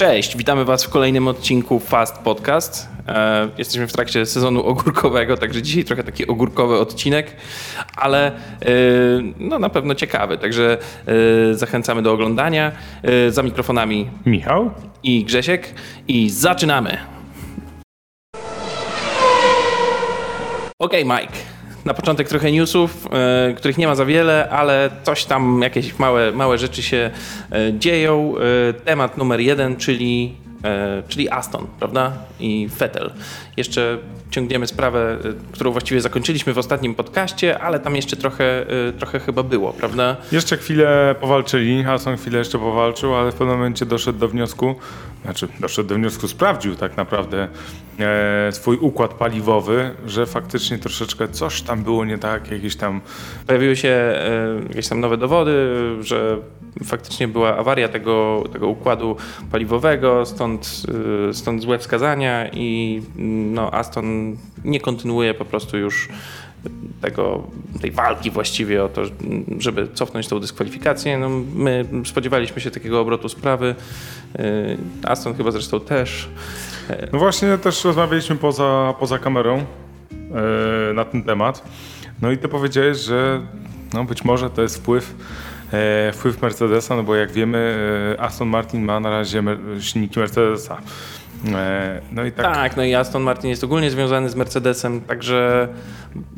Cześć, witamy Was w kolejnym odcinku Fast Podcast. E, jesteśmy w trakcie sezonu ogórkowego, także dzisiaj trochę taki ogórkowy odcinek, ale e, no, na pewno ciekawy, także e, zachęcamy do oglądania. Za mikrofonami Michał? i Grzesiek i zaczynamy. Okej, Mike. Na początek trochę newsów, e, których nie ma za wiele, ale coś tam, jakieś małe, małe rzeczy się e, dzieją. E, temat numer jeden, czyli, czyli Aston, prawda? I Vettel. Jeszcze ciągniemy sprawę, którą właściwie zakończyliśmy w ostatnim podcaście, ale tam jeszcze trochę, trochę chyba było, prawda? Jeszcze chwilę powalczyli, Hassan chwilę jeszcze powalczył, ale w pewnym momencie doszedł do wniosku, znaczy doszedł do wniosku, sprawdził tak naprawdę e, swój układ paliwowy, że faktycznie troszeczkę coś tam było nie tak, jakieś tam Pojawiły się e, jakieś tam nowe dowody, że faktycznie była awaria tego, tego układu paliwowego, stąd, e, stąd złe wskazania i mm, no, Aston nie kontynuuje po prostu już tego, tej walki właściwie o to, żeby cofnąć tą dyskwalifikację. No, my spodziewaliśmy się takiego obrotu sprawy. Aston chyba zresztą też. No właśnie też rozmawialiśmy poza, poza kamerą e, na ten temat. No i ty powiedziałeś, że no być może to jest wpływ, e, wpływ Mercedesa, no bo jak wiemy e, Aston Martin ma na razie mer- silniki Mercedesa. E, no i tak, Tak, no i Aston Martin jest ogólnie związany z Mercedesem, także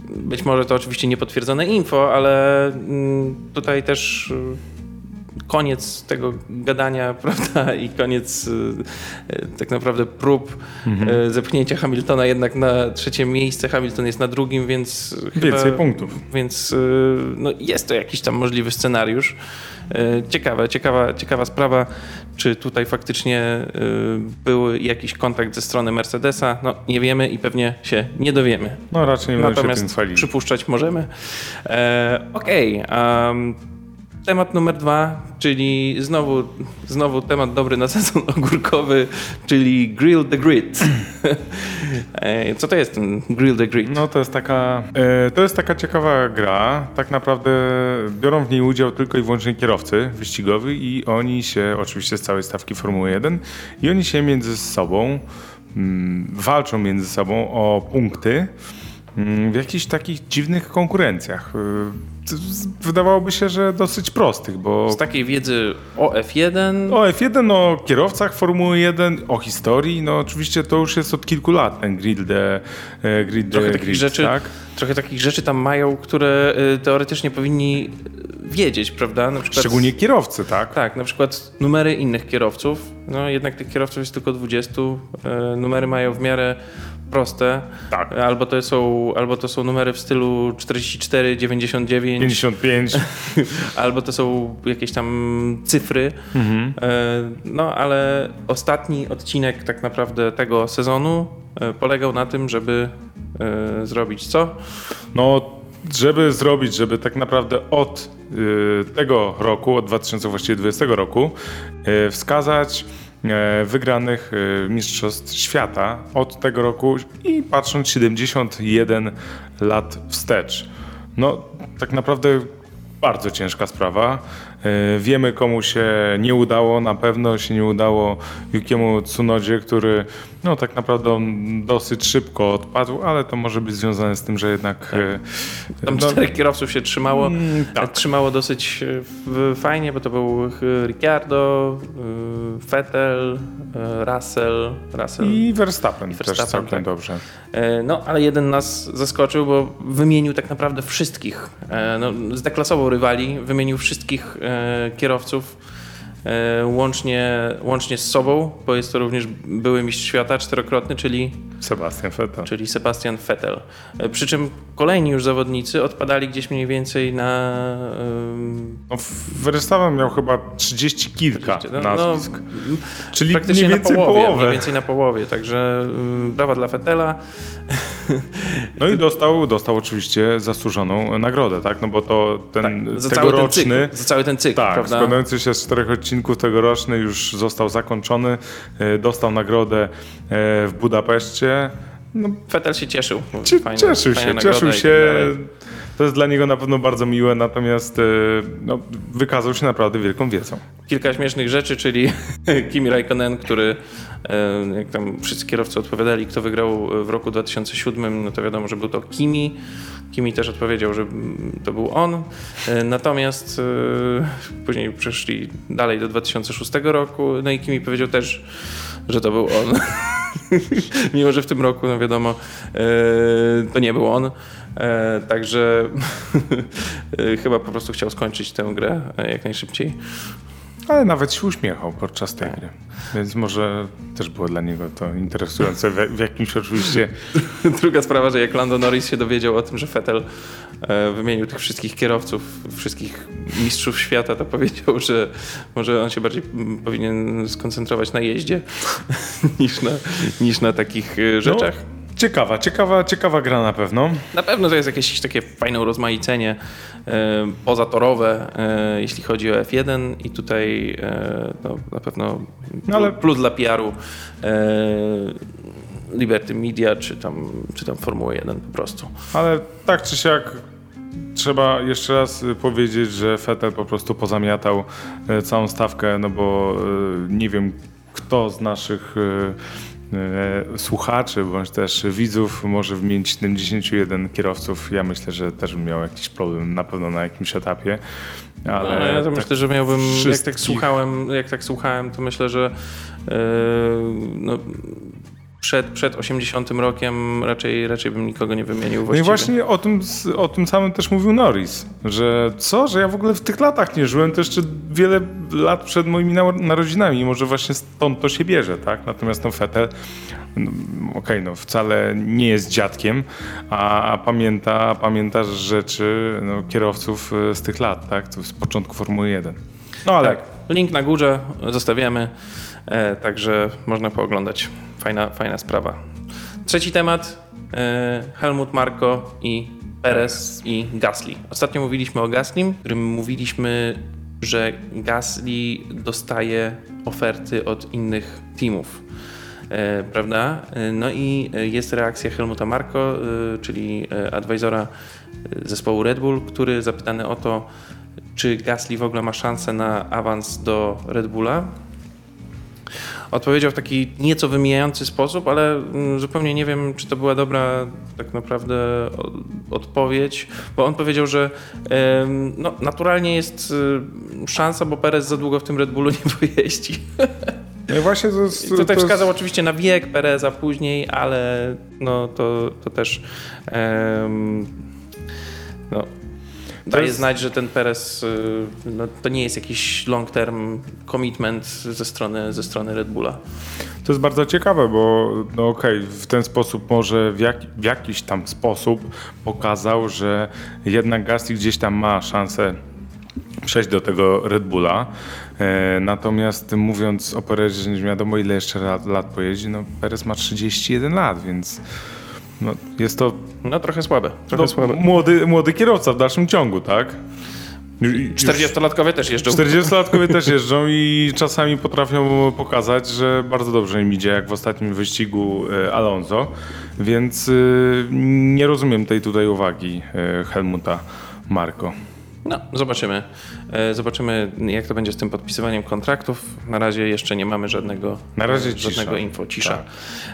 być może to oczywiście niepotwierdzone info, ale mm, tutaj też koniec tego gadania, prawda, i koniec y, y, tak naprawdę prób y, zepchnięcia Hamiltona jednak na trzecie miejsce. Hamilton jest na drugim, więc chyba, więcej punktów. więc no, jest to jakiś tam możliwy scenariusz. Ciekawe, ciekawa, ciekawa sprawa, czy tutaj faktycznie był jakiś kontakt ze strony Mercedesa. No nie wiemy i pewnie się nie dowiemy. No raczej nie będę się tym Natomiast chwalić. przypuszczać możemy. E, Okej. em, temat numer dwa, czyli znowu, znowu temat dobry na sezon ogórkowy, czyli Grill the Grid. Co to jest ten Grill the Grid? No to jest taka, e, to jest taka ciekawa gra. Tak naprawdę biorą w niej udział tylko i wyłącznie kierowcy wyścigowi i oni się, oczywiście z całej stawki Formuły 1, i oni się między sobą mm, walczą między sobą o punkty w jakichś takich dziwnych konkurencjach. Y, Wydawałoby się, że dosyć prostych, bo Z takiej wiedzy o F1 o F1, o kierowcach Formuły 1, o historii, no oczywiście to już jest od kilku lat ten grid the, e, grid trochę the takich grid, rzeczy, tak? trochę takich rzeczy tam mają, które y, teoretycznie powinni y, wiedzieć, prawda? Na przykład Szczególnie kierowcy, tak? Tak, na przykład numery innych kierowców. No jednak tych kierowców jest tylko 20. E, numery mają w miarę proste. Tak. Albo to są, albo to są numery w stylu 44, 99, 55. albo to są jakieś tam cyfry. Mhm. E, no ale ostatni odcinek tak naprawdę tego sezonu e, polegał na tym, żeby e, zrobić co? No, żeby zrobić, żeby tak naprawdę od tego roku, od 2020 roku, wskazać wygranych y, mistrzostw świata od tego roku i patrząc 71 lat wstecz. No, tak naprawdę bardzo ciężka sprawa. Y, Wiemy, komu się nie udało, na pewno się nie udało Yukiemu Tsunodzie, który no, tak naprawdę dosyć szybko odpadł, ale to może być związane z tym, że jednak... y, Tam no, czterech kierowców się trzymało. Mm, tak. Trzymało dosyć e, fajnie, bo to był e, Ricciardo, e, Vettel, e, Russell, Russell. I Verstappen, też Verstappen, całkiem tak. dobrze. E, No, ale jeden nas zaskoczył, bo wymienił tak naprawdę wszystkich. E, No, zdeklasował rywali, wymienił wszystkich e, kierowców. e, Łącznie, łącznie z sobą, bo jest to również były mistrz świata czterokrotny, czyli Sebastian Vettel. czyli Sebastian Vettel. E, Przy czym kolejni już zawodnicy odpadali gdzieś mniej więcej na. No, Verstappen miał chyba 30 kilka no, nazwisk. no, czyli praktycznie mniej na więcej połowie, połowę. Mniej więcej na połowie, także brawa dla Vettela. No i dostał, dostał oczywiście zasłużoną nagrodę, tak? No bo to ten Za cały ten cykl, za cały ten cykl Tak, prawda? składający się z czterech odcinków tegoroczny już został zakończony. E, Dostał nagrodę e, w Budapeszcie. No, Fetel się cieszył. Fajne, cieszył się, cieszył się. To jest dla niego na pewno bardzo miłe, natomiast e, no, wykazał się naprawdę wielką wiedzą. Kilka śmiesznych rzeczy, czyli Kimi Raikkonen, który, e, jak tam wszyscy kierowcy odpowiadali, kto wygrał w roku 2007, no to wiadomo, że był to Kimi. Kimi też odpowiedział, że to był on. E, natomiast później przeszli dalej do 2006 roku, no i Kimi powiedział też, że to był on. Mimo, że w tym roku, no wiadomo, to nie był on. E, także e, chyba po prostu chciał skończyć tę grę e, jak najszybciej. Ale nawet się uśmiechał podczas tej gry. Więc może też było dla niego to interesujące w, jakimś oczywiście. Druga sprawa, że jak Lando Norris się dowiedział o tym, że Vettel wymienił tych wszystkich kierowców, wszystkich mistrzów świata, to powiedział, że może on się bardziej powinien skoncentrować na jeździe niż na, niż na takich rzeczach. No. Ciekawa, ciekawa, ciekawa gra na pewno. Na pewno to jest jakieś takie fajne urozmaicenie e, pozatorowe, e, jeśli chodzi o F1 i tutaj e, no, na pewno no ale... plus dla PR-u e, Liberty Media czy tam, czy tam Formuły 1 po prostu. Ale tak czy siak trzeba jeszcze raz powiedzieć, że Vettel po prostu pozamiatał e, całą stawkę, no bo e, nie wiem kto z naszych słuchaczy bądź też widzów może wymienić 71 kierowców. Ja myślę, że też bym miał jakiś problem na pewno na jakimś etapie. Ale no, ja to tak myślę, że miałbym, wszystkich... jak tak słuchałem, jak tak słuchałem, to myślę, że yy, no, przed, przed 80 rokiem raczej, raczej bym nikogo nie wymienił właściwie. No i właśnie o tym, o tym samym też mówił Norris, że co, że ja w ogóle w tych latach nie żyłem, to jeszcze wiele lat przed moimi narodzinami, może właśnie stąd to się bierze, tak? Natomiast no Fetel, no, okej, okay, no wcale nie jest dziadkiem, a, a pamięta, pamięta rzeczy no, kierowców e, z tych lat, tak? Z początku Formuły 1. No ale... Tak. Link na górze zostawiamy, także można pooglądać. Fajna, fajna sprawa. Trzeci temat. E, Helmut Marko i Perez i Gasly. Ostatnio mówiliśmy o Gasly, którym mówiliśmy, że Gasly dostaje oferty od innych teamów. E, prawda? E, no i jest reakcja Helmuta Marko, czyli advisora zespołu Red Bull, który zapytany o to, czy Gasly w ogóle ma szansę na awans do Red Bulla, odpowiedział w taki nieco wymijający sposób, ale mm, zupełnie nie wiem, czy to była dobra tak naprawdę odpowiedź, bo on powiedział, że no, naturalnie jest y, szansa, bo Perez za długo w tym Red Bullu nie pojeździ. No właśnie to, jest, tutaj to wskazał jest... oczywiście na wiek Pereza później, ale no, to, to też um, no, daje jest... znać, że ten Perez y, no, to nie jest jakiś long term commitment ze strony, ze strony Red Bulla. To jest bardzo ciekawe, bo no okej, okay, w ten sposób może w, jak, w jakiś tam sposób pokazał, że jednak Gasly gdzieś tam ma szansę przejść do tego Red Bulla. E, natomiast mówiąc o Perezie, nie wiadomo ile jeszcze lat, lat pojeździ, no Perez ma 31 lat, więc no, jest to... No trochę słabe. Trochę no, słabe. Młody, młody kierowca w dalszym ciągu, tak? 40-latkowie też jeżdżą. 40-latkowie też jeżdżą i czasami potrafią pokazać, że bardzo dobrze im idzie, jak w ostatnim wyścigu e, Alonso. Więc e, nie rozumiem tej tutaj uwagi e, Helmuta Marko. No, zobaczymy. E, zobaczymy, jak to będzie z tym podpisywaniem kontraktów. Na razie jeszcze nie mamy żadnego, Na razie żadnego cisza. info, cisza. Tak.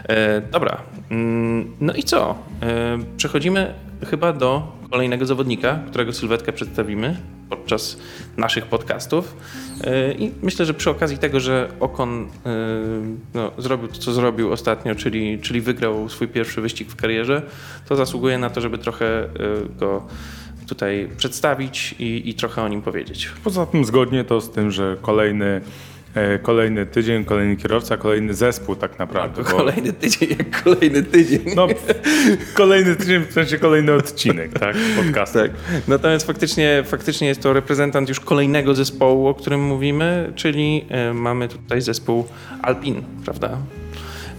E, dobra. Mm, no i co? E, przechodzimy chyba do kolejnego zawodnika, którego sylwetkę przedstawimy podczas naszych podcastów. I myślę, że przy okazji tego, że Okon no, zrobił to, co zrobił ostatnio, czyli, czyli wygrał swój pierwszy wyścig w karierze, to zasługuje na to, żeby trochę go tutaj przedstawić i, i trochę o nim powiedzieć. Poza tym zgodnie to z tym, że kolejny e, kolejny tydzień, kolejny kierowca, kolejny zespół tak naprawdę. Bo... Kolejny tydzień jak kolejny tydzień. No, kolejny tydzień, w sensie kolejny odcinek, tak, podcastu. Tak. Natomiast faktycznie, faktycznie jest to reprezentant już kolejnego zespołu, o którym mówimy, czyli e, mamy tutaj zespół Alpin, prawda?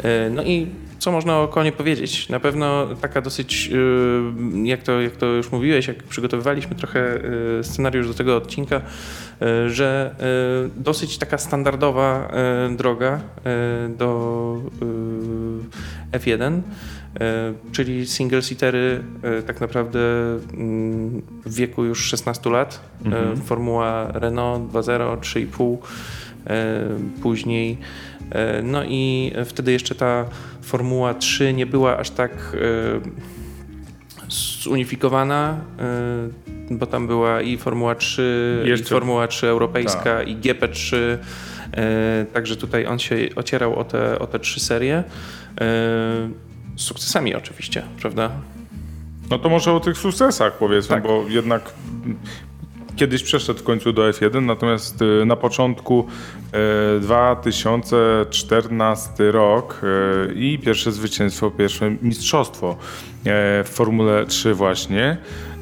E, no i co można o konie powiedzieć? Na pewno taka dosyć, y, jak to, jak to już mówiłeś, jak przygotowywaliśmy trochę y, scenariusz do tego odcinka, y, że dosyć taka standardowa droga do F1, czyli single seatery tak naprawdę mm, w wieku już 16 lat. Mhm. Formuła Renault 2.0, 3,5 później no i wtedy jeszcze ta Formuła 3 nie była aż tak e, zunifikowana, e, bo tam była i Formuła 3, jeszcze... i Formuła 3 europejska, tak. i GP3. Także tutaj on się ocierał o te, o te trzy serie. Z sukcesami oczywiście, prawda? No to może o tych sukcesach powiedzmy, tak. bo jednak kiedyś przeszedł w końcu do F1, natomiast y, na początku 2014 y, rok y, i pierwsze zwycięstwo, pierwsze mistrzostwo w Formule 3 właśnie.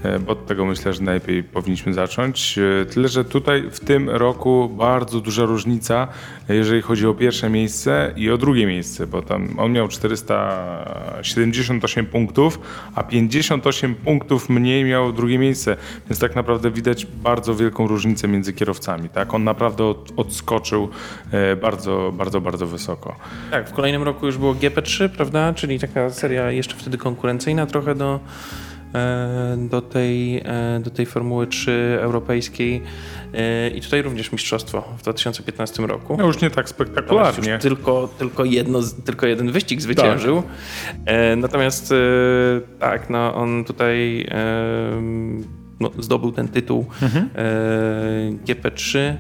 E, od tego myślę, że najlepiej powinniśmy zacząć. E, tyle, że tutaj w tym roku bardzo duża różnica, jeżeli chodzi o pierwsze miejsce i o drugie miejsce, bo tam on miał 478 punktów, a 58 punktów mniej miał drugie miejsce, więc tak naprawdę widać bardzo wielką różnicę między kierowcami. Tak? On naprawdę od, odskoczył e, bardzo, bardzo, bardzo wysoko. Tak, w kolejnym roku już było GP3, prawda? Czyli taka seria jeszcze wtedy konkurencyjna trochę do E, do tej, e, do tej Formuły 3 europejskiej e, i tutaj również mistrzostwo w 2015 roku. No już nie tak spektakularnie. Tylko, tylko, jedno, tylko jeden wyścig zwyciężył. Tak. Natomiast tak, no on tutaj no, zdobył ten tytuł mhm. GP3.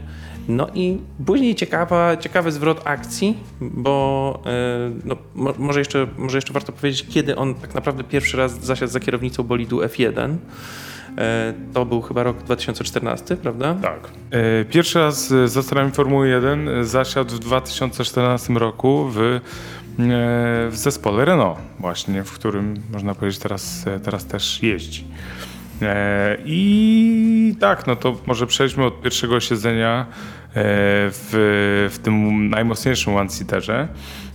No i później ciekawa, ciekawy zwrot akcji, bo e, no, może, jeszcze, może jeszcze warto powiedzieć, kiedy on tak naprawdę pierwszy raz zasiadł za kierownicą bolidu F1. E, to był chyba rok 2014, prawda? Tak. E, pierwszy raz za sterami Formuły 1 zasiadł w 2014 roku w, w zespole Renault, właśnie, w którym można powiedzieć teraz, teraz też jeździ. I tak, no to może przejdźmy od pierwszego siedzenia w, w tym najmocniejszym one-seaterze.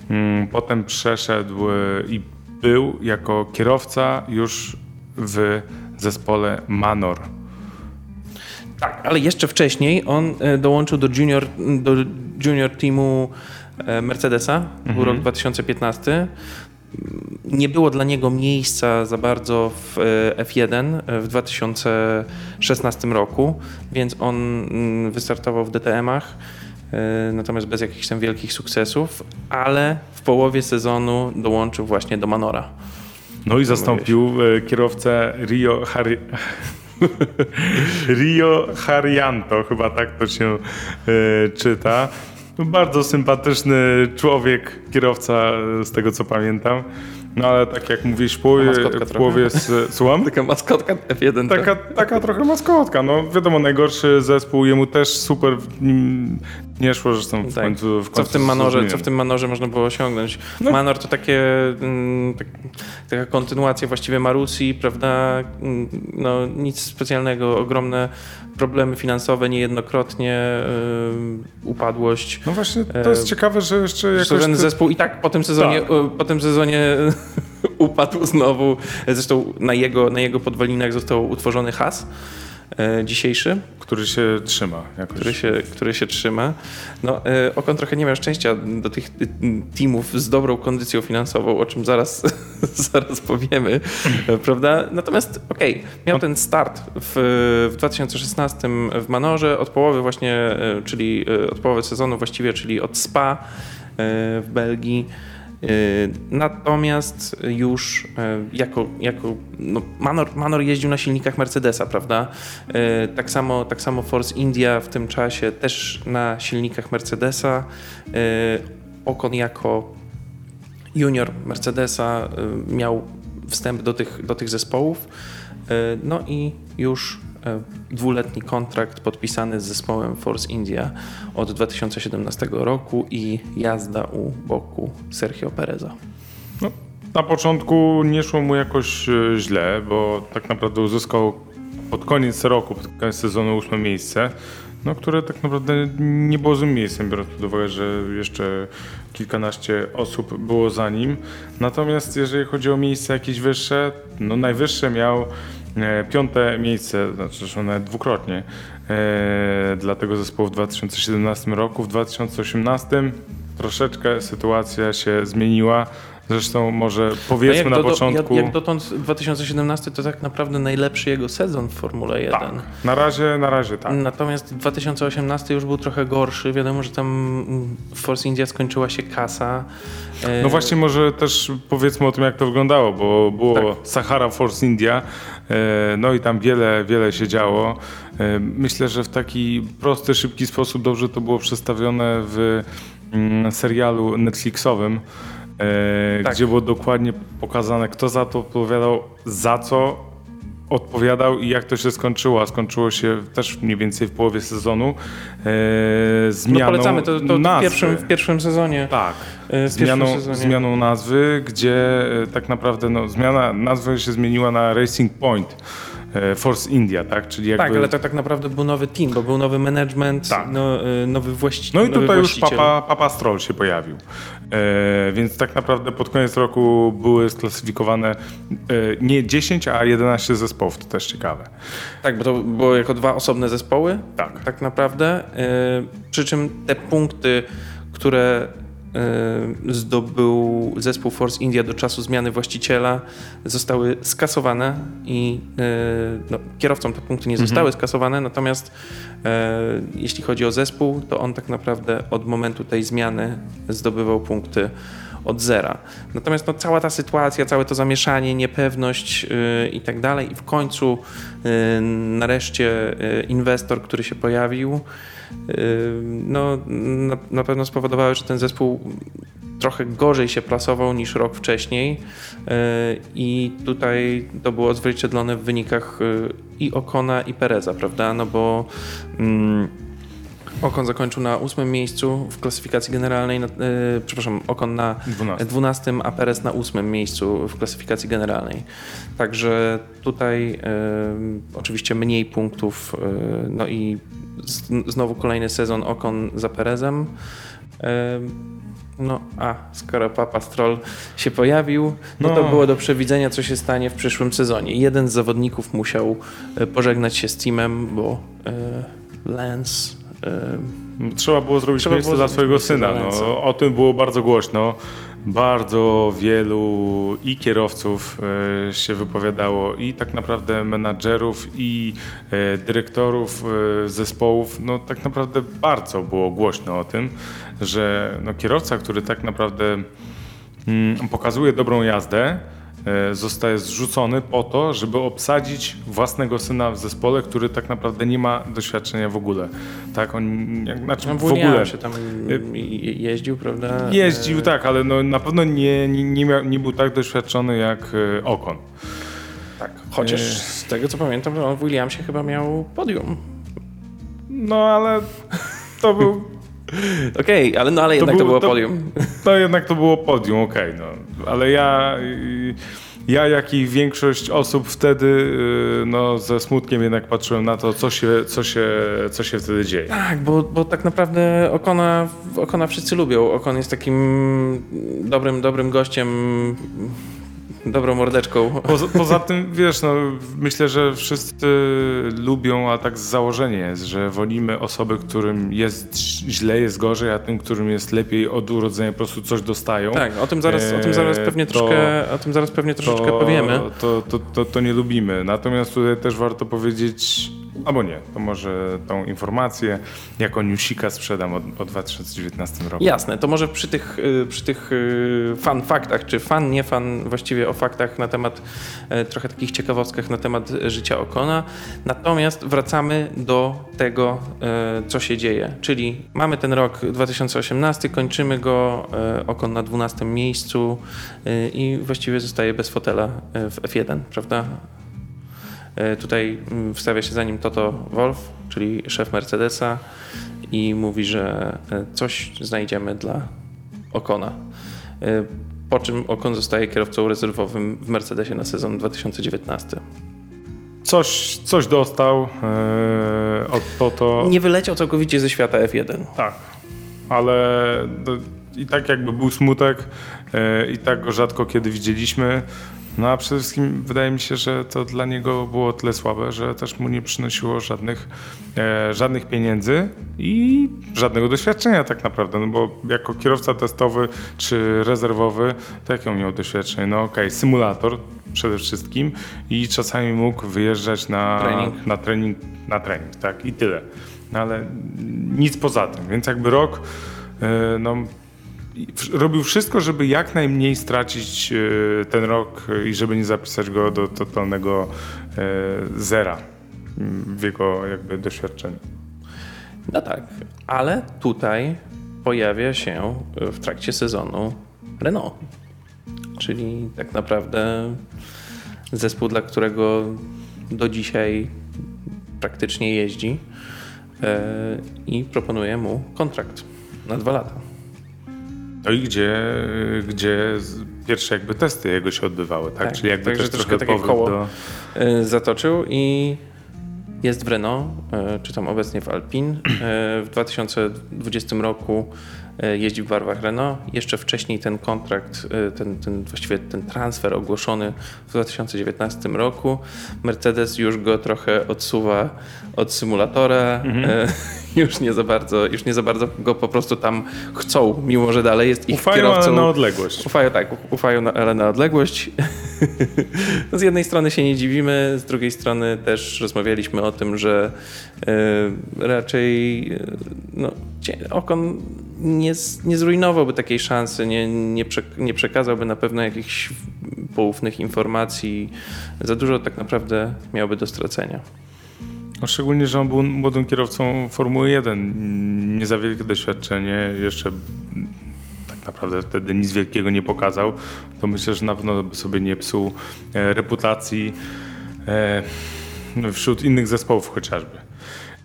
Mm, potem przeszedł i był jako kierowca już w zespole Manor. Tak, ale jeszcze wcześniej on e, dołączył do junior, do junior teamu e, Mercedesa, mhm. był rok 2015 nie było dla niego miejsca za bardzo w e, F1 e, w 2016 roku, więc on mm, wystartował w DTM-ach, e, natomiast bez jakichś tam wielkich sukcesów, ale w połowie sezonu dołączył właśnie do Manora. No i zastąpił kierowcę Rio Harry... Rio Harianto, chyba tak to się czyta. Bardzo sympatyczny człowiek, kierowca, z tego co pamiętam. No ale tak jak mówisz, w połowie, w połowie z, słucham? Taka maskotka F1. Taka, taka trochę maskotka, no wiadomo, najgorszy zespół, jemu też super nie szło, że są w tak. końcu w końcu co w tym manorze, Co w tym manorze można było osiągnąć? No. Manor to takie, mm, tak, taka kontynuacja właściwie Marusi, prawda? Mm, no nic specjalnego, ogromne problemy finansowe niejednokrotnie, yy, upadłość. No właśnie, to jest yy, ciekawe, że jeszcze jakoś... Że ten zespół i tak po tym sezonie, tak. Yy, po tym sezonie upadł znowu. Zresztą na jego, na jego podwalinach został utworzony has. E, dzisiejszy. Który się trzyma. Jakoś. Który się, który się trzyma. No, e, Okon trochę nie miał szczęścia do tych teamów z dobrą kondycją finansową, o czym zaraz, zaraz powiemy, e, prawda? Natomiast okej, okay, miał ten start w, w 2016 w Manorze od połowy właśnie, czyli od połowy sezonu właściwie, czyli od Spa w Belgii. Y, natomiast już y, jako, jako no Manor, Manor jeździł na silnikach Mercedesa, prawda? Y, tak samo, tak samo Force India w tym czasie też na silnikach Mercedesa. Okon jako junior Mercedesa miał wstęp do tych, do tych zespołów. No i już E, dwuletni kontrakt podpisany z zespołem Force India od 2017 roku i jazda u boku Sergio Pereza. No, na początku nie szło mu jakoś e, źle, bo tak naprawdę uzyskał pod koniec roku, pod koniec sezonu ósme miejsce. no, które tak naprawdę nie było złym miejscem, biorąc pod uwagę, że jeszcze kilkanaście osób było za nim. Natomiast jeżeli chodzi o miejsca jakieś wyższe, no najwyższe miał e, piąte miejsce, znaczy nawet dwukrotnie e, dla tego zespołu w 2017 roku. W 2018 troszeczkę sytuacja się zmieniła. Zresztą może powiedzmy na jak początku. Jak, jak dotąd 2017 to tak naprawdę najlepszy jego sezon w Formule 1. tak, na razie, na razie tak. Natomiast 2018 już był trochę gorszy. Wiadomo, że tam mm, w Force India skończyła się kasa. No właśnie może też powiedzmy o tym, jak to wyglądało, bo było Tak. Sahara Force India, e, no i tam wiele, wiele się działo. E, Myślę, że w taki prosty, szybki sposób dobrze to było przedstawione w mm, serialu Netflixowym, e, Tak. gdzie było dokładnie pokazane, kto za to odpowiadał, za co odpowiadał i jak to się skończyło, a skończyło się też mniej więcej w połowie sezonu e, No zmianą polecamy to, to w, nazwy. pierwszym, w pierwszym sezonie. Tak, E, w zmianą, sezonie. zmianą nazwy, gdzie e, tak naprawdę no, zmiana nazwy się zmieniła na Racing Point e, Force India, tak? Czyli jakby... Tak, ale to tak naprawdę był nowy team, bo był nowy management, Tak. no, e, nowy właściciel. No i tutaj już. Papa, Papa Stroll się pojawił. E, więc tak naprawdę pod koniec roku były sklasyfikowane e, nie 10, a 11 zespołów, to też ciekawe. Tak, bo to było jako dwa osobne zespoły. Tak. Tak naprawdę. E, przy czym te punkty, które zdobył zespół Force India do czasu zmiany właściciela, zostały skasowane i e, no, kierowcom te punkty nie zostały skasowane, natomiast e, jeśli chodzi o zespół, to on tak naprawdę od momentu tej zmiany zdobywał punkty od zera. Natomiast no, cała ta sytuacja, całe to zamieszanie, niepewność yy, i tak dalej, i w końcu yy, nareszcie yy, inwestor, który się pojawił, yy, no, na, na pewno spowodowały, że ten zespół trochę gorzej się plasował niż rok wcześniej yy, i tutaj to było odzwierciedlone w wynikach yy, i Okona i Pereza, prawda? No bo Okon zakończył na ósmym miejscu w klasyfikacji generalnej, na, yy, przepraszam, Okon na 12. 12, a Perez na ósmym miejscu w klasyfikacji generalnej. Także tutaj e, oczywiście mniej punktów, e, no i z, znowu kolejny sezon Okon za Perezem. E, no a skoro Papa Stroll się pojawił, no, to No. było do przewidzenia, co się stanie w przyszłym sezonie. Jeden z zawodników musiał e, pożegnać się z teamem, bo e, Lance e, Trzeba było zrobić Trzeba miejsce dla swojego syna. No, o tym było bardzo głośno. Bardzo wielu i kierowców e, się wypowiadało, i tak naprawdę menadżerów, i e, dyrektorów e, zespołów. No tak naprawdę bardzo było głośno o tym, że no, kierowca, który tak naprawdę mm, pokazuje dobrą jazdę, zostaje zrzucony po to, żeby obsadzić własnego syna w zespole, który tak naprawdę nie ma doświadczenia w ogóle. Tak, on znaczy no, w ogóle się tam je- jeździł, prawda? jeździł, E, tak, ale no, na pewno nie, nie, nie, miał, nie był tak doświadczony jak e, Okon. Tak, chociaż E. z tego co pamiętam, on w Williamsie chyba miał podium. No ale to był, Okej, ale no ale jednak to, był- było to- podium. to jednak to było podium, okej, no. Ale ja, ja jak i większość osób wtedy y, no, ze smutkiem jednak patrzyłem na to, co się, co się, co się wtedy dzieje. Tak, bo, bo tak naprawdę Okona, Okona wszyscy lubią. Okon jest takim dobrym, dobrym gościem, dobrą mordeczką. Poza, poza tym, wiesz, no, myślę, że wszyscy lubią, a tak z założenia jest, że wolimy osoby, którym jest źle, jest gorzej, a tym, którym jest lepiej od urodzenia po prostu coś dostają. Tak, o tym zaraz, o tym zaraz Eee, pewnie to- troszkę, o tym zaraz pewnie troszeczkę to, powiemy. To, to, to, to nie lubimy. Natomiast tutaj też warto powiedzieć, albo nie, to może tą informację jako newsika sprzedam o, o 2019 roku. Jasne, to może przy tych, y, przy tych y, fan faktach, czy fan, nie fan, właściwie o faktach na temat, e, trochę takich ciekawostkach na temat życia Okona. Natomiast wracamy do tego, e, co się dzieje. Czyli mamy ten rok 2018, kończymy go, e, Okon na 12 miejscu i właściwie zostaje bez fotela w F1, prawda? E, Tutaj mm, wstawia się za nim Toto Wolf, czyli szef Mercedesa i mówi, że e, coś znajdziemy dla Okona. E, Po czym Okon zostaje kierowcą rezerwowym w Mercedesie na sezon 2019. coś, coś dostał e, od Toto. Nie wyleciał całkowicie ze świata F1. Tak, ale i tak jakby był smutek i tak go rzadko kiedy widzieliśmy. No a przede wszystkim wydaje mi się, że to dla niego było tyle słabe, że też mu nie przynosiło żadnych, e, żadnych pieniędzy i żadnego doświadczenia tak naprawdę, no bo jako kierowca testowy czy rezerwowy, to jakie on miał doświadczenie? No okej, symulator przede wszystkim i czasami mógł wyjeżdżać na Trening. na trening, na trening, tak i tyle. No ale nic poza tym, więc jakby rok e, no, robił wszystko, żeby jak najmniej stracić e, ten rok i żeby nie zapisać go do totalnego e, zera mm, w jego jakby doświadczeniu. No tak, ale tutaj pojawia się w trakcie sezonu Renault. Czyli tak naprawdę zespół, dla którego do dzisiaj praktycznie jeździ e, i proponuje mu kontrakt na dwa lata. No i gdzie, gdzie pierwsze jakby testy jego się odbywały, tak? Tak, Czyli jakby także też troszkę trochę takie koło. do... E, zatoczył i jest w Renault, e, czy tam obecnie w Alpine. E, W 2020 roku jeździ w barwach Renault. Jeszcze wcześniej ten kontrakt, ten, ten właściwie ten transfer ogłoszony w 2019 roku. Mercedes już go trochę odsuwa od symulatora. E, Już nie za bardzo, już nie za bardzo go po prostu tam chcą, mimo że dalej jest ich Ufają, kierowcą. ale na odległość. Ufają, tak, ufają, na, ale na odległość. Z jednej strony się nie dziwimy, z drugiej strony też rozmawialiśmy o tym, że e, raczej e, no, Okon nie, nie zrujnowałby takiej szansy, nie, nie, prze, nie przekazałby na pewno jakichś poufnych informacji. Za dużo tak naprawdę miałby do stracenia. No, szczególnie, że on był młodym kierowcą Formuły 1. Nie za wielkie doświadczenie, jeszcze tak naprawdę wtedy nic wielkiego nie pokazał. To myślę, że na pewno by sobie nie psuł e, reputacji e, wśród innych zespołów chociażby.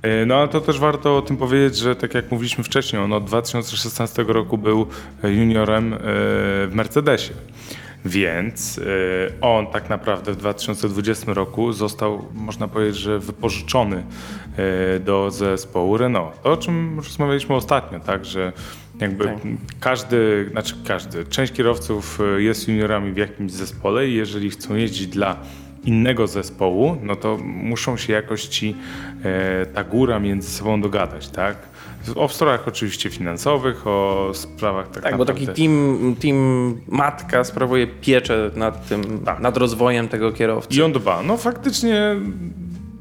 E, No ale to też warto o tym powiedzieć, że tak jak mówiliśmy wcześniej, on od 2016 roku był juniorem w Mercedesie. Więc e, on tak naprawdę w 2020 roku został, można powiedzieć, że wypożyczony e, do zespołu Renault. To o czym rozmawialiśmy ostatnio, tak, że jakby Tak. każdy, znaczy każdy, część kierowców e, jest juniorami w jakimś zespole i jeżeli chcą jeździć dla innego zespołu, no to muszą się jakoś ci e, ta góra między sobą dogadać, tak? O sprawach oczywiście finansowych, o sprawach tak, Tak, bo naprawdę... taki team, team matka sprawuje pieczę nad tym, Tak. nad rozwojem tego kierowcy. I on dba. No faktycznie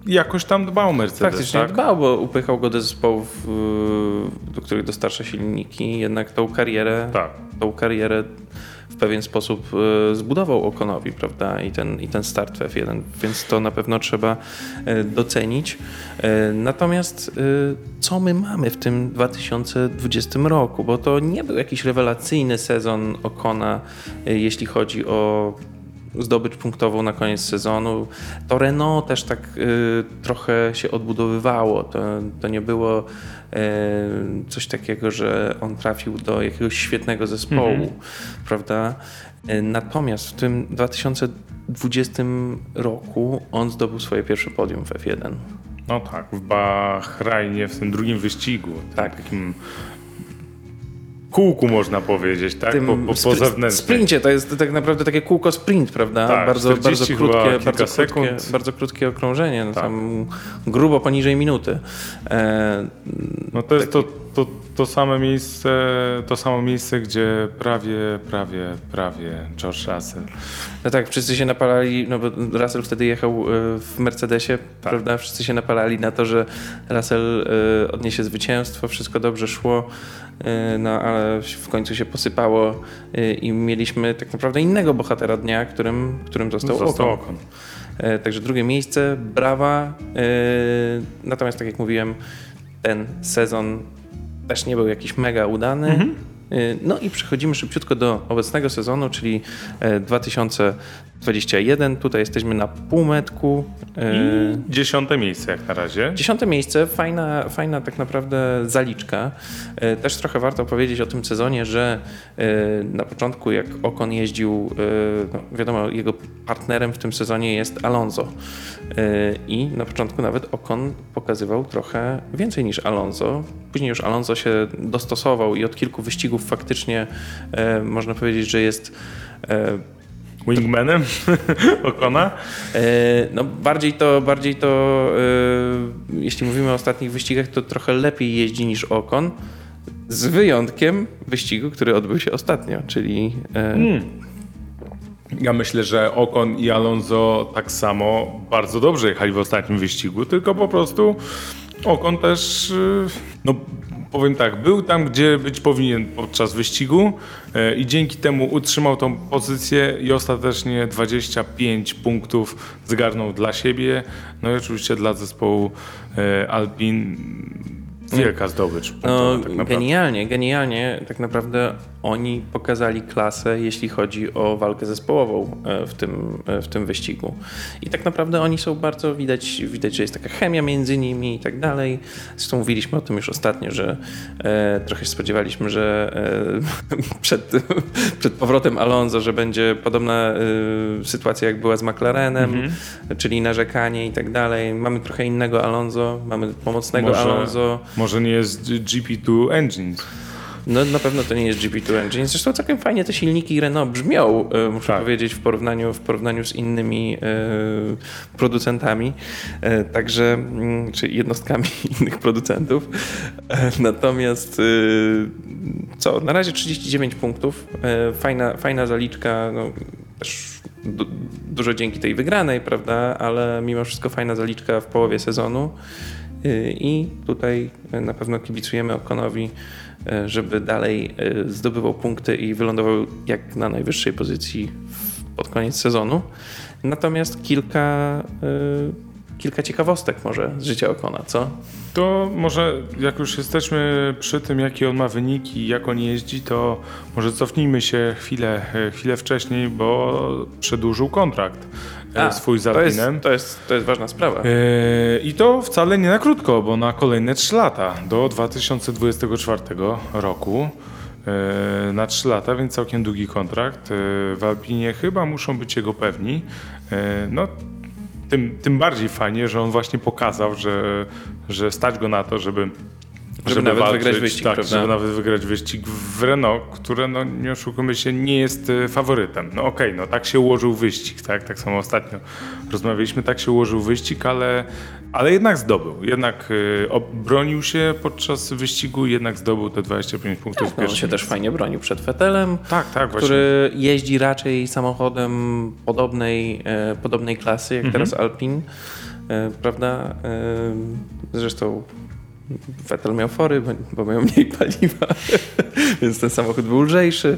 jakoś tam dbał Mercedes, Faktycznie tak? dbał, bo upychał go do zespołów, yy, do których dostarcza silniki, jednak tą karierę, Tak. tą karierę pewien sposób yy, zbudował Okonowi, prawda? I ten, I ten start w F1, więc to na pewno trzeba yy, docenić. Yy, Natomiast co my mamy w tym 2020 roku? Bo to nie był jakiś rewelacyjny sezon Okona, jeśli chodzi o zdobycz punktową na koniec sezonu. To Renault też tak y, trochę się odbudowywało. To, to nie było y, coś takiego, że on trafił do jakiegoś świetnego zespołu, prawda? Y, Natomiast w tym 2020 roku on zdobył swoje pierwsze podium w F1. No tak, w Bahrajnie, w tym drugim wyścigu, tak. takim kółku można powiedzieć, tak? tym po, po, po zewnętrznej. sprincie to jest tak naprawdę takie kółko sprint, prawda? Tak, bardzo, 40 bardzo krótkie, bardzo krótkie, bardzo krótkie okrążenie, no Tak. tam grubo poniżej minuty. E, No to jest to, to, to same miejsce, to samo miejsce, gdzie prawie, prawie, prawie George Russell. No tak, wszyscy się napalali, no bo Russell wtedy jechał e, w Mercedesie, Tak. prawda? Wszyscy się napalali na to, że Russell e, odniesie zwycięstwo, wszystko dobrze szło, no ale w końcu się posypało e, i mieliśmy tak naprawdę innego bohatera dnia, którym, którym został, Został Ocon. Ocon. E, Także drugie miejsce, brawa. E, Natomiast tak jak mówiłem, ten sezon też nie był jakiś mega udany. E, No i przechodzimy szybciutko do obecnego sezonu, czyli e, 2021 21. Tutaj jesteśmy na półmetku. I dziesiąte miejsce jak na razie. Dziesiąte miejsce, fajna, fajna tak naprawdę zaliczka. E, też trochę warto powiedzieć o tym sezonie, że e, na początku jak Okon jeździł, e, no wiadomo, jego partnerem w tym sezonie jest Alonso. I na początku nawet Okon pokazywał trochę więcej niż Alonso. Później już Alonso się dostosował i od kilku wyścigów faktycznie można powiedzieć, że jest Wingmanem Okona? E, no bardziej to, bardziej to e, jeśli mówimy o ostatnich wyścigach, to trochę lepiej jeździ niż Okon. Z wyjątkiem wyścigu, który odbył się ostatnio, czyli. E, hmm. Ja myślę, że Okon i Alonso tak samo bardzo dobrze jechali w ostatnim wyścigu, tylko po prostu Okon też no, powiem tak, był tam, gdzie być powinien podczas wyścigu e, i dzięki temu utrzymał tą pozycję i ostatecznie 25 punktów zgarnął dla siebie. No i oczywiście dla zespołu e, Alpin wielka zdobycz. No, tak genialnie, genialnie. Tak naprawdę oni pokazali klasę, jeśli chodzi o walkę zespołową e, w tym, e, w tym wyścigu. I tak naprawdę oni są bardzo, widać, widać, że jest taka chemia między nimi i tak dalej. Zresztą mówiliśmy o tym już ostatnio, że e, trochę się spodziewaliśmy, że e, przed, przed powrotem Alonso, że będzie podobna e, sytuacja jak była z McLarenem, mhm. czyli narzekanie i tak dalej. Mamy trochę innego Alonso, mamy pomocnego może, Alonso. Może nie jest GP2 Engine. No na pewno to nie jest GP2 Engine. Zresztą całkiem fajnie te silniki Renault brzmią, e, muszę tak. powiedzieć, w porównaniu, w porównaniu z innymi e, producentami, e, także, mm, czy jednostkami innych producentów. E, natomiast co, na razie 39 punktów, fajna, fajna zaliczka, no, też du dużo dzięki tej wygranej, prawda, ale mimo wszystko fajna zaliczka w połowie sezonu. I tutaj na pewno kibicujemy Okonowi E, żeby dalej zdobywał punkty i wylądował jak na najwyższej pozycji pod koniec sezonu. Natomiast kilka, kilka ciekawostek może z życia Okona, co? To może jak już jesteśmy przy tym, jakie on ma wyniki, jak on jeździ, to może cofnijmy się chwilę, chwilę wcześniej, bo przedłużył kontrakt. E, A, swój z Alpinem. To jest, to, jest, to jest ważna sprawa. Yy, I to wcale nie na krótko, bo na kolejne 3 lata, do 2024 roku. Yy, na 3 lata, więc całkiem długi kontrakt. Yy, w Alpinie chyba muszą być jego pewni. No, tym, tym bardziej fajnie, że on właśnie pokazał, że, że stać go na to, żeby żeby, żeby nawet walczyć, wygrać wyścig, tak, prawda? żeby nawet wygrać wyścig w Renault, które, no nie oszukujmy się, nie jest e, faworytem. No okej, okay, no tak się ułożył wyścig, tak? Tak samo ostatnio rozmawialiśmy, tak się ułożył wyścig, ale, ale jednak zdobył. Jednak y, obronił się podczas wyścigu, jednak zdobył te 25 punktów. Tak, no, on się też fajnie bronił przed Fetelem, tak, tak, który właśnie. jeździ raczej samochodem podobnej, e, podobnej klasy, jak mhm. teraz Alpin, e, prawda? Zresztą Vettel miał fory, bo, bo miał mniej paliwa, więc ten samochód był lżejszy.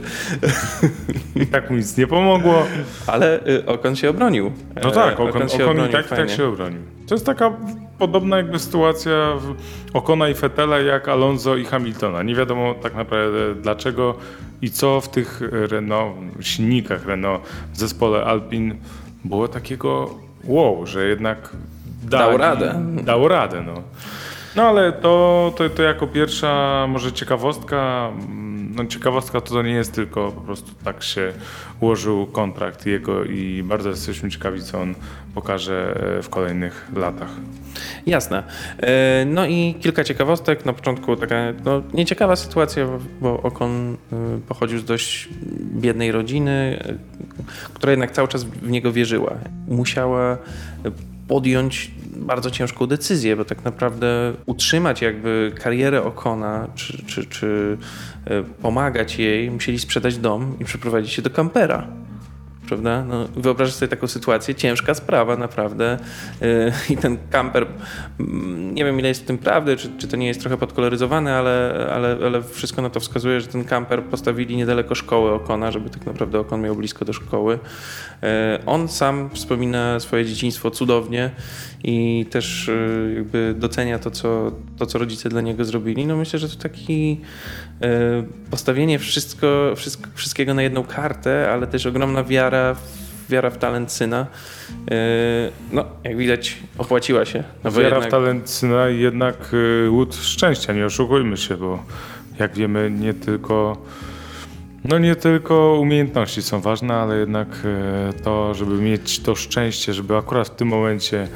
I tak mu nic nie pomogło. Ale y, Okon się obronił. No tak, Okon, Okon, się Okon i tak, tak się obronił. To jest taka podobna jakby sytuacja Okona i Fettela jak Alonso i Hamiltona. Nie wiadomo tak naprawdę dlaczego i co w tych Renault, silnikach Renault w zespole Alpine było takiego wow, że jednak dał radę. Dało radę, no. No ale to, to, to jako pierwsza może ciekawostka. No ciekawostka to, to nie jest tylko po prostu tak się ułożył kontrakt jego i bardzo jesteśmy ciekawi, co on pokaże e, w kolejnych latach. Jasne. E, no i kilka ciekawostek. Na początku taka no, nieciekawa sytuacja, bo Okon e, pochodził z dość biednej rodziny, która jednak cały czas w niego wierzyła. Musiała podjąć bardzo ciężką decyzję, bo tak naprawdę utrzymać jakby karierę Okona, czy, czy, czy e, pomagać jej, musieli sprzedać dom i przeprowadzić się do kampera prawda? No, wyobrażasz sobie taką sytuację, ciężka sprawa naprawdę yy, i ten kamper, mm, nie wiem ile jest w tym prawdy, czy, czy to nie jest trochę podkoloryzowane, ale, ale, ale wszystko na to wskazuje, że ten kamper postawili niedaleko szkoły Okona, żeby tak naprawdę Okon miał blisko do szkoły. Yy, on sam wspomina swoje dzieciństwo cudownie i też yy, jakby docenia to co, to, co rodzice dla niego zrobili. No myślę, że to taki postawienie wszystko, wszystko, wszystkiego na jedną kartę, ale też ogromna wiara w wiara w talent syna, yy, no jak widać opłaciła się. No, Wiara jednak- w talent syna i jednak y, łód szczęścia, nie oszukujmy się, bo jak wiemy nie tylko no nie tylko umiejętności są ważne, ale jednak e, to, żeby mieć to szczęście, żeby akurat w tym momencie,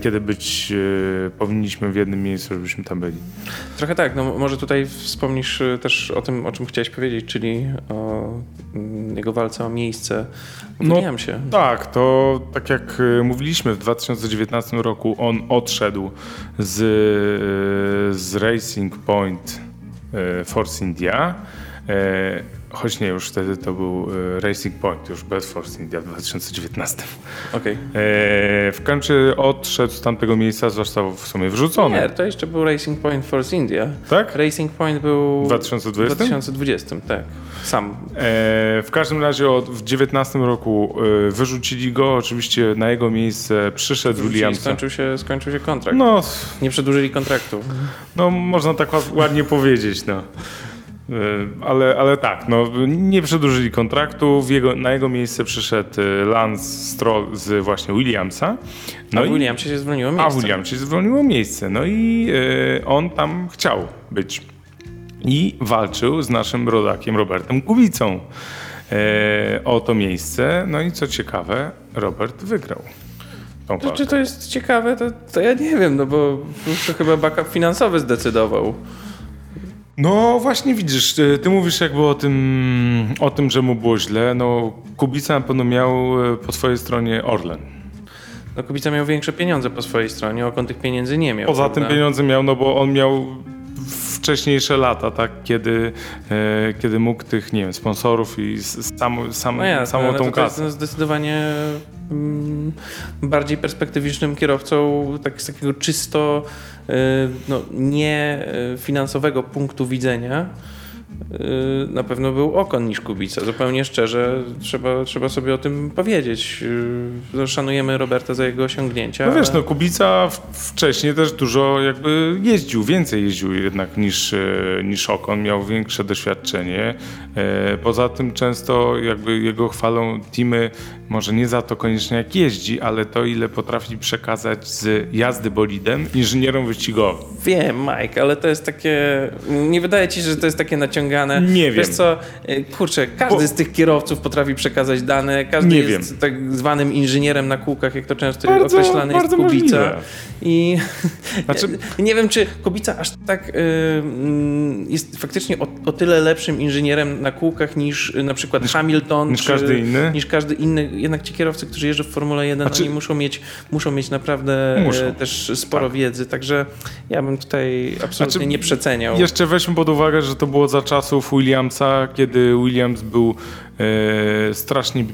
kiedy być e, powinniśmy w jednym miejscu, żebyśmy tam byli. Trochę tak, no może tutaj wspomnisz y, też o tym, o czym chciałeś powiedzieć, czyli o mm, jego walce o miejsce w No, Williamsie. Tak, to tak jak e, mówiliśmy w 2019 roku, on odszedł z, e, z Racing Point e, Force India. Choć nie, już wtedy to był e, Racing Point, już bez Force India w 2019. Okej. E, W końcu odszedł z tamtego miejsca, został w sumie wrzucony. Nie, to jeszcze był Racing Point Force India. Tak? Racing Point był W w 2020? 2020, tak. Sam. E, w każdym razie od, w 19 roku e, wyrzucili go, oczywiście na jego miejsce przyszedł Williams. skończył się, skończył się kontrakt. No, Nie przedłużyli kontraktu. no, można tak ład- ładnie powiedzieć, no. E, Ale, ale tak, no, nie przedłużyli kontraktu, jego, na jego miejsce przyszedł e, Lance Stroll z właśnie Williamsa. No a i, Williamsie się zwolniło a miejsce. Williamsie zwolniło miejsce, no i e, on tam chciał być. I walczył z naszym rodakiem Robertem Kubicą e, o to miejsce. No i co ciekawe, Robert wygrał. To, czy to jest ciekawe, to, to ja nie wiem, no bo to chyba backup finansowy zdecydował. No właśnie widzisz, ty, ty mówisz jakby o tym, o tym, że mu było źle. No Kubica na pewno miał e, po swojej stronie Orlen. No Kubica miał większe pieniądze po swojej stronie, Okon tych pieniędzy nie miał. Poza prawda? tym pieniądze miał, no bo on miał wcześniejsze lata, tak, kiedy, e, kiedy mógł tych, nie wiem, sponsorów i sam, sam, No jasne, samą tą kasę. zdecydowanie mm, bardziej perspektywicznym kierowcą tak, z takiego czysto y, no, nie y, finansowego punktu widzenia na pewno był Okon niż Kubica. Zupełnie szczerze trzeba, trzeba sobie o tym powiedzieć. Y, no, Szanujemy Roberta za jego osiągnięcia. No wiesz, no Kubica wcześniej też dużo jakby jeździł, więcej jeździł jednak niż, e, niż Okon, miał większe doświadczenie. Poza tym często jakby jego chwalą teamy, może nie za to koniecznie jak jeździ, ale to ile potrafi przekazać z jazdy bolidem inżynierom wyścigowym. Wiem, Mike, ale to jest takie. Nie wydaje ci się, że to jest takie naciągane. Nie Wiesz wiem. co, y, kurczę, każdy Bo- z tych kierowców potrafi przekazać dane, każdy Nie jest wiem. tak zwanym inżynierem na kółkach, jak to często Bardzo- określany jest Kubica. możliwe. I Znaczy- nie, wiem, czy Kubica aż tak y, mm, jest faktycznie o, o tyle lepszym inżynierem na kółkach niż y, na przykład Hamilton. niż czy, każdy inny? Niż każdy inny. Jednak ci kierowcy, którzy jeżdżą w Formule 1, Znaczy- oni muszą mieć, muszą mieć naprawdę Muszą. e, też sporo wiedzy, także ja bym tutaj absolutnie Znaczy, nie przeceniał. Jeszcze weźmy pod uwagę, że to było za czasów Williamsa, kiedy Williams był e, strasznie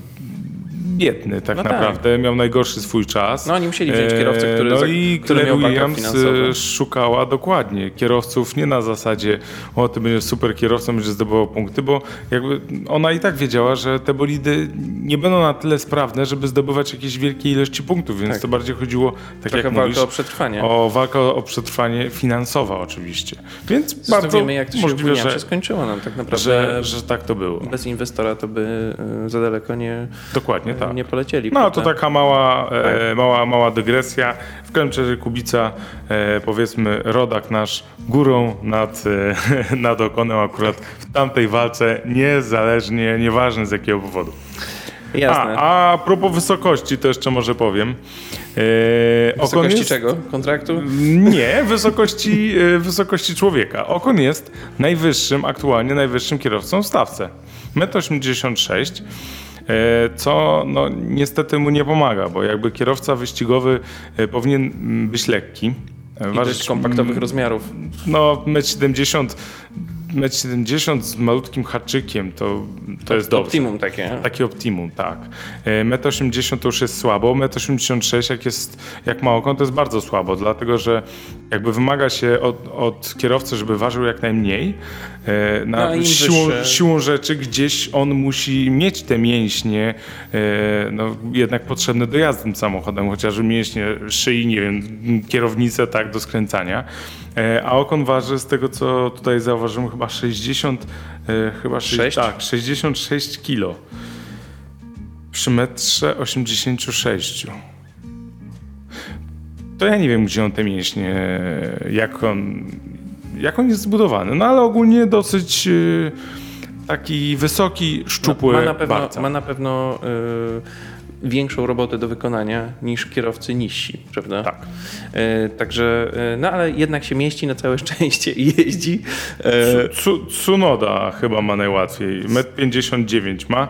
biedny tak No tak. naprawdę, miał najgorszy swój czas. No oni musieli wziąć kierowcę, który, no i który Claire Williams e, szukała dokładnie kierowców nie na zasadzie o ty będziesz super kierowcą, będziesz zdobywał punkty, bo jakby ona i tak wiedziała, że te bolidy nie będą na tyle sprawne, żeby zdobywać jakieś wielkie ilości punktów, więc Tak. to bardziej chodziło, tak Trochę jak walka mówisz, o przetrwanie. o walkę o przetrwanie finansowa oczywiście. Więc Zresztą bardzo wiemy, jak to się możliwe, że, skończyło. No, tak naprawdę że, że tak to było. bez inwestora to by e, za daleko nie, Dokładnie tak. Nie polecieli. No to prawda? taka mała, e, mała, mała dygresja. W razie Kubica, e, powiedzmy rodak nasz górą nad, e, nad Okonem akurat w tamtej walce, niezależnie, nieważne z jakiego powodu. Jasne. A, a propos wysokości to jeszcze może powiem. Okon Wysokości jest- czego? Kontraktu? Nie, wysokości, e, wysokości człowieka. Okon jest najwyższym, aktualnie najwyższym kierowcą w stawce. 1,86 m. e, Co no, niestety mu nie pomaga, bo jakby kierowca wyścigowy e, powinien mm, być lekki. e, dość kompaktowych rozmiarów. no, 1,70 m, 1,70 m z malutkim haczykiem to, to jest dobrze. Optimum takie. Taki optimum, tak. E, 1,80 m to już jest słabo, 1,86 m jak, jest, jak ma okon to jest bardzo słabo, dlatego że jakby wymaga się od, od kierowcy, żeby ważył jak najmniej. E, No, Na im siłą, siłą rzeczy gdzieś on musi mieć te mięśnie e, no, jednak potrzebne do jazdy tym samochodem, chociażby mięśnie szyi, nie wiem, kierownicę tak do skręcania. E, A okon waży z tego co tutaj zauważyłem chyba 60 e, chyba Sześć? tak, 66 kilo. przy metrze 86. To ja nie wiem, gdzie on te mięśnie, jak on, jak on jest zbudowany. No ale ogólnie dosyć y, taki wysoki, szczupły ma na pewno, barca. ma na pewno y, większą robotę do wykonania niż kierowcy niżsi, prawda? Tak. Y, także, y, no ale jednak się mieści na całe szczęście i jeździ. Y, Tsu- Tsunoda chyba ma najłatwiej. 1,59 m ma.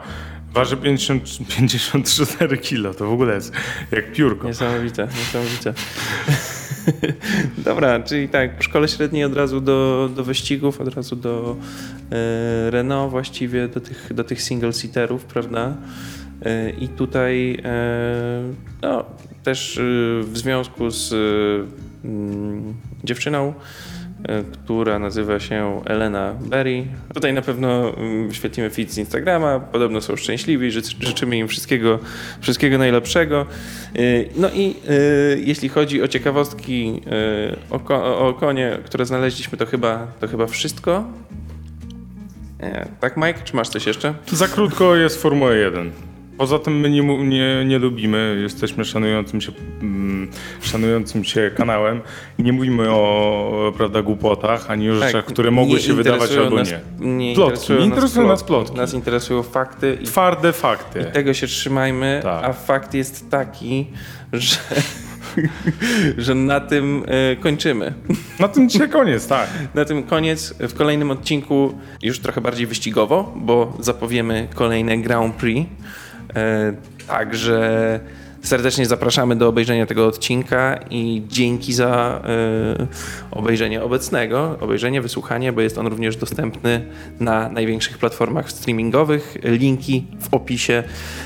Waży 50, 54 kg. To w ogóle jest jak piórko. Niesamowite, niesamowite. Dobra, czyli tak, po szkole średniej od razu do, do wyścigów, od razu do e, Renault właściwie, do tych, do tych single-seaterów, prawda? E, I tutaj e, no, też e, w związku z mm, dziewczyną, która nazywa się Elena Berry. Tutaj na pewno mm, wyświetlimy feed z Instagrama, podobno są szczęśliwi, ży- życzymy im wszystkiego, wszystkiego najlepszego. Y, No i y, jeśli chodzi o ciekawostki o, ko- o konie, które znaleźliśmy, to chyba, to chyba wszystko. E, Tak, Mike? Czy masz coś jeszcze? Za krótko jest Formuła 1. Poza tym my nie, nie, nie lubimy, jesteśmy szanującym się, mm, szanującym się kanałem i nie mówimy o prawda, głupotach, ani o rzeczach, które mogły Tak, się wydawać albo nas, nie. Nie Plotki. interesują, Nie interesują nas plotki. plotki. Nas interesują fakty i Twarde fakty. tego się trzymajmy, Tak. a fakt jest taki, że, że na tym e, kończymy. Na tym dzisiaj koniec, tak. Na tym koniec. W kolejnym odcinku już trochę bardziej wyścigowo, bo zapowiemy kolejne Grand Prix. E, Także serdecznie zapraszamy do obejrzenia tego odcinka i dzięki za e, obejrzenie obecnego, obejrzenie, wysłuchanie, bo jest on również dostępny na największych platformach streamingowych. Linki w opisie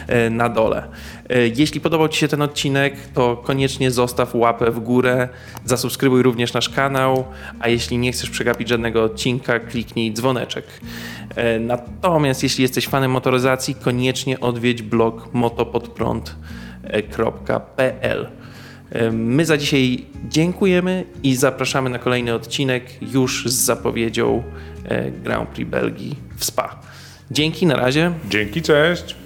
e, na dole. E, Jeśli podobał Ci się ten odcinek, to koniecznie zostaw łapę w górę, zasubskrybuj również nasz kanał, a jeśli nie chcesz przegapić żadnego odcinka, kliknij dzwoneczek. Natomiast jeśli jesteś fanem motoryzacji, koniecznie odwiedź blog motopodprąd.pl. E, My za dzisiaj dziękujemy i zapraszamy na kolejny odcinek już z zapowiedzią e, Grand Prix Belgii w Spa. Dzięki, na razie. Dzięki, cześć.